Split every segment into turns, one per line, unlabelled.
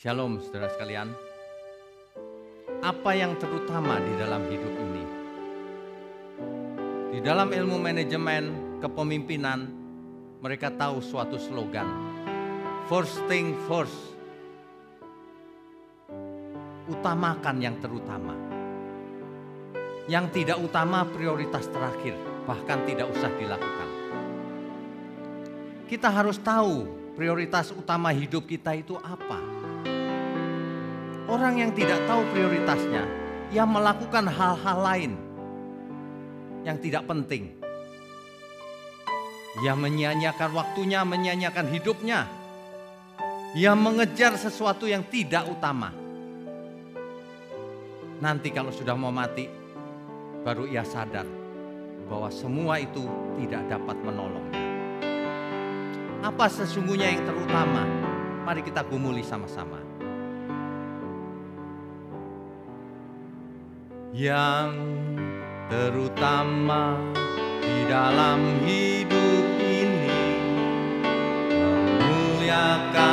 Shalom saudara sekalian. Apa yang terutama di dalam hidup ini? Di dalam ilmu manajemen kepemimpinan, mereka tahu suatu slogan. First thing first. Utamakan yang terutama. Yang tidak utama prioritas terakhir, bahkan tidak usah dilakukan. Kita harus tahu prioritas utama hidup kita itu apa. Orang yang tidak tahu prioritasnya, yang melakukan hal-hal lain yang tidak penting. Yang menyia-nyiakan waktunya, menyia-nyiakan hidupnya. Yang mengejar sesuatu yang tidak utama. Nanti kalau sudah mau mati, baru ia sadar bahwa semua itu tidak dapat menolongnya. Apa sesungguhnya yang terutama? Mari kita gumuli sama-sama. Yang terutama di dalam hidup ini memuliakan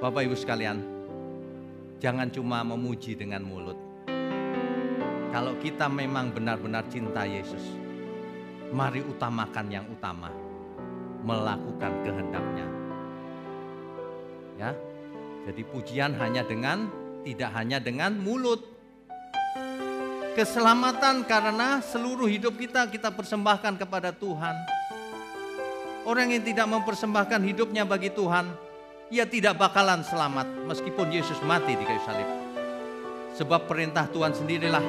Bapak Ibu sekalian, jangan cuma memuji dengan mulut. Kalau kita memang benar-benar cinta Yesus, mari utamakan yang utama, melakukan kehendaknya. Ya. Jadi pujian hanya dengan tidak hanya dengan mulut. Keselamatan karena seluruh hidup kita kita persembahkan kepada Tuhan. Orang yang tidak mempersembahkan hidupnya bagi Tuhan, ia tidak bakalan selamat meskipun Yesus mati di kayu salib. Sebab perintah Tuhan sendirilah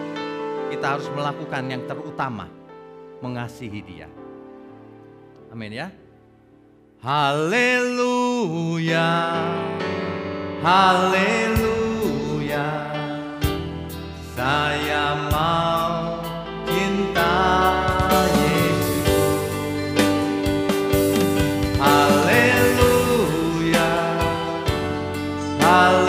kita harus melakukan yang terutama, mengasihi Dia. Amin ya. Haleluya. Haleluya. Bapak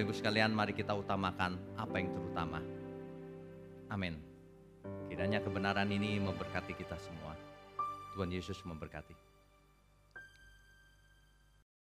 Ibu sekalian, mari kita utamakan apa yang terutama. Amin. Kiranya kebenaran ini memberkati kita semua. Tuhan Yesus memberkati.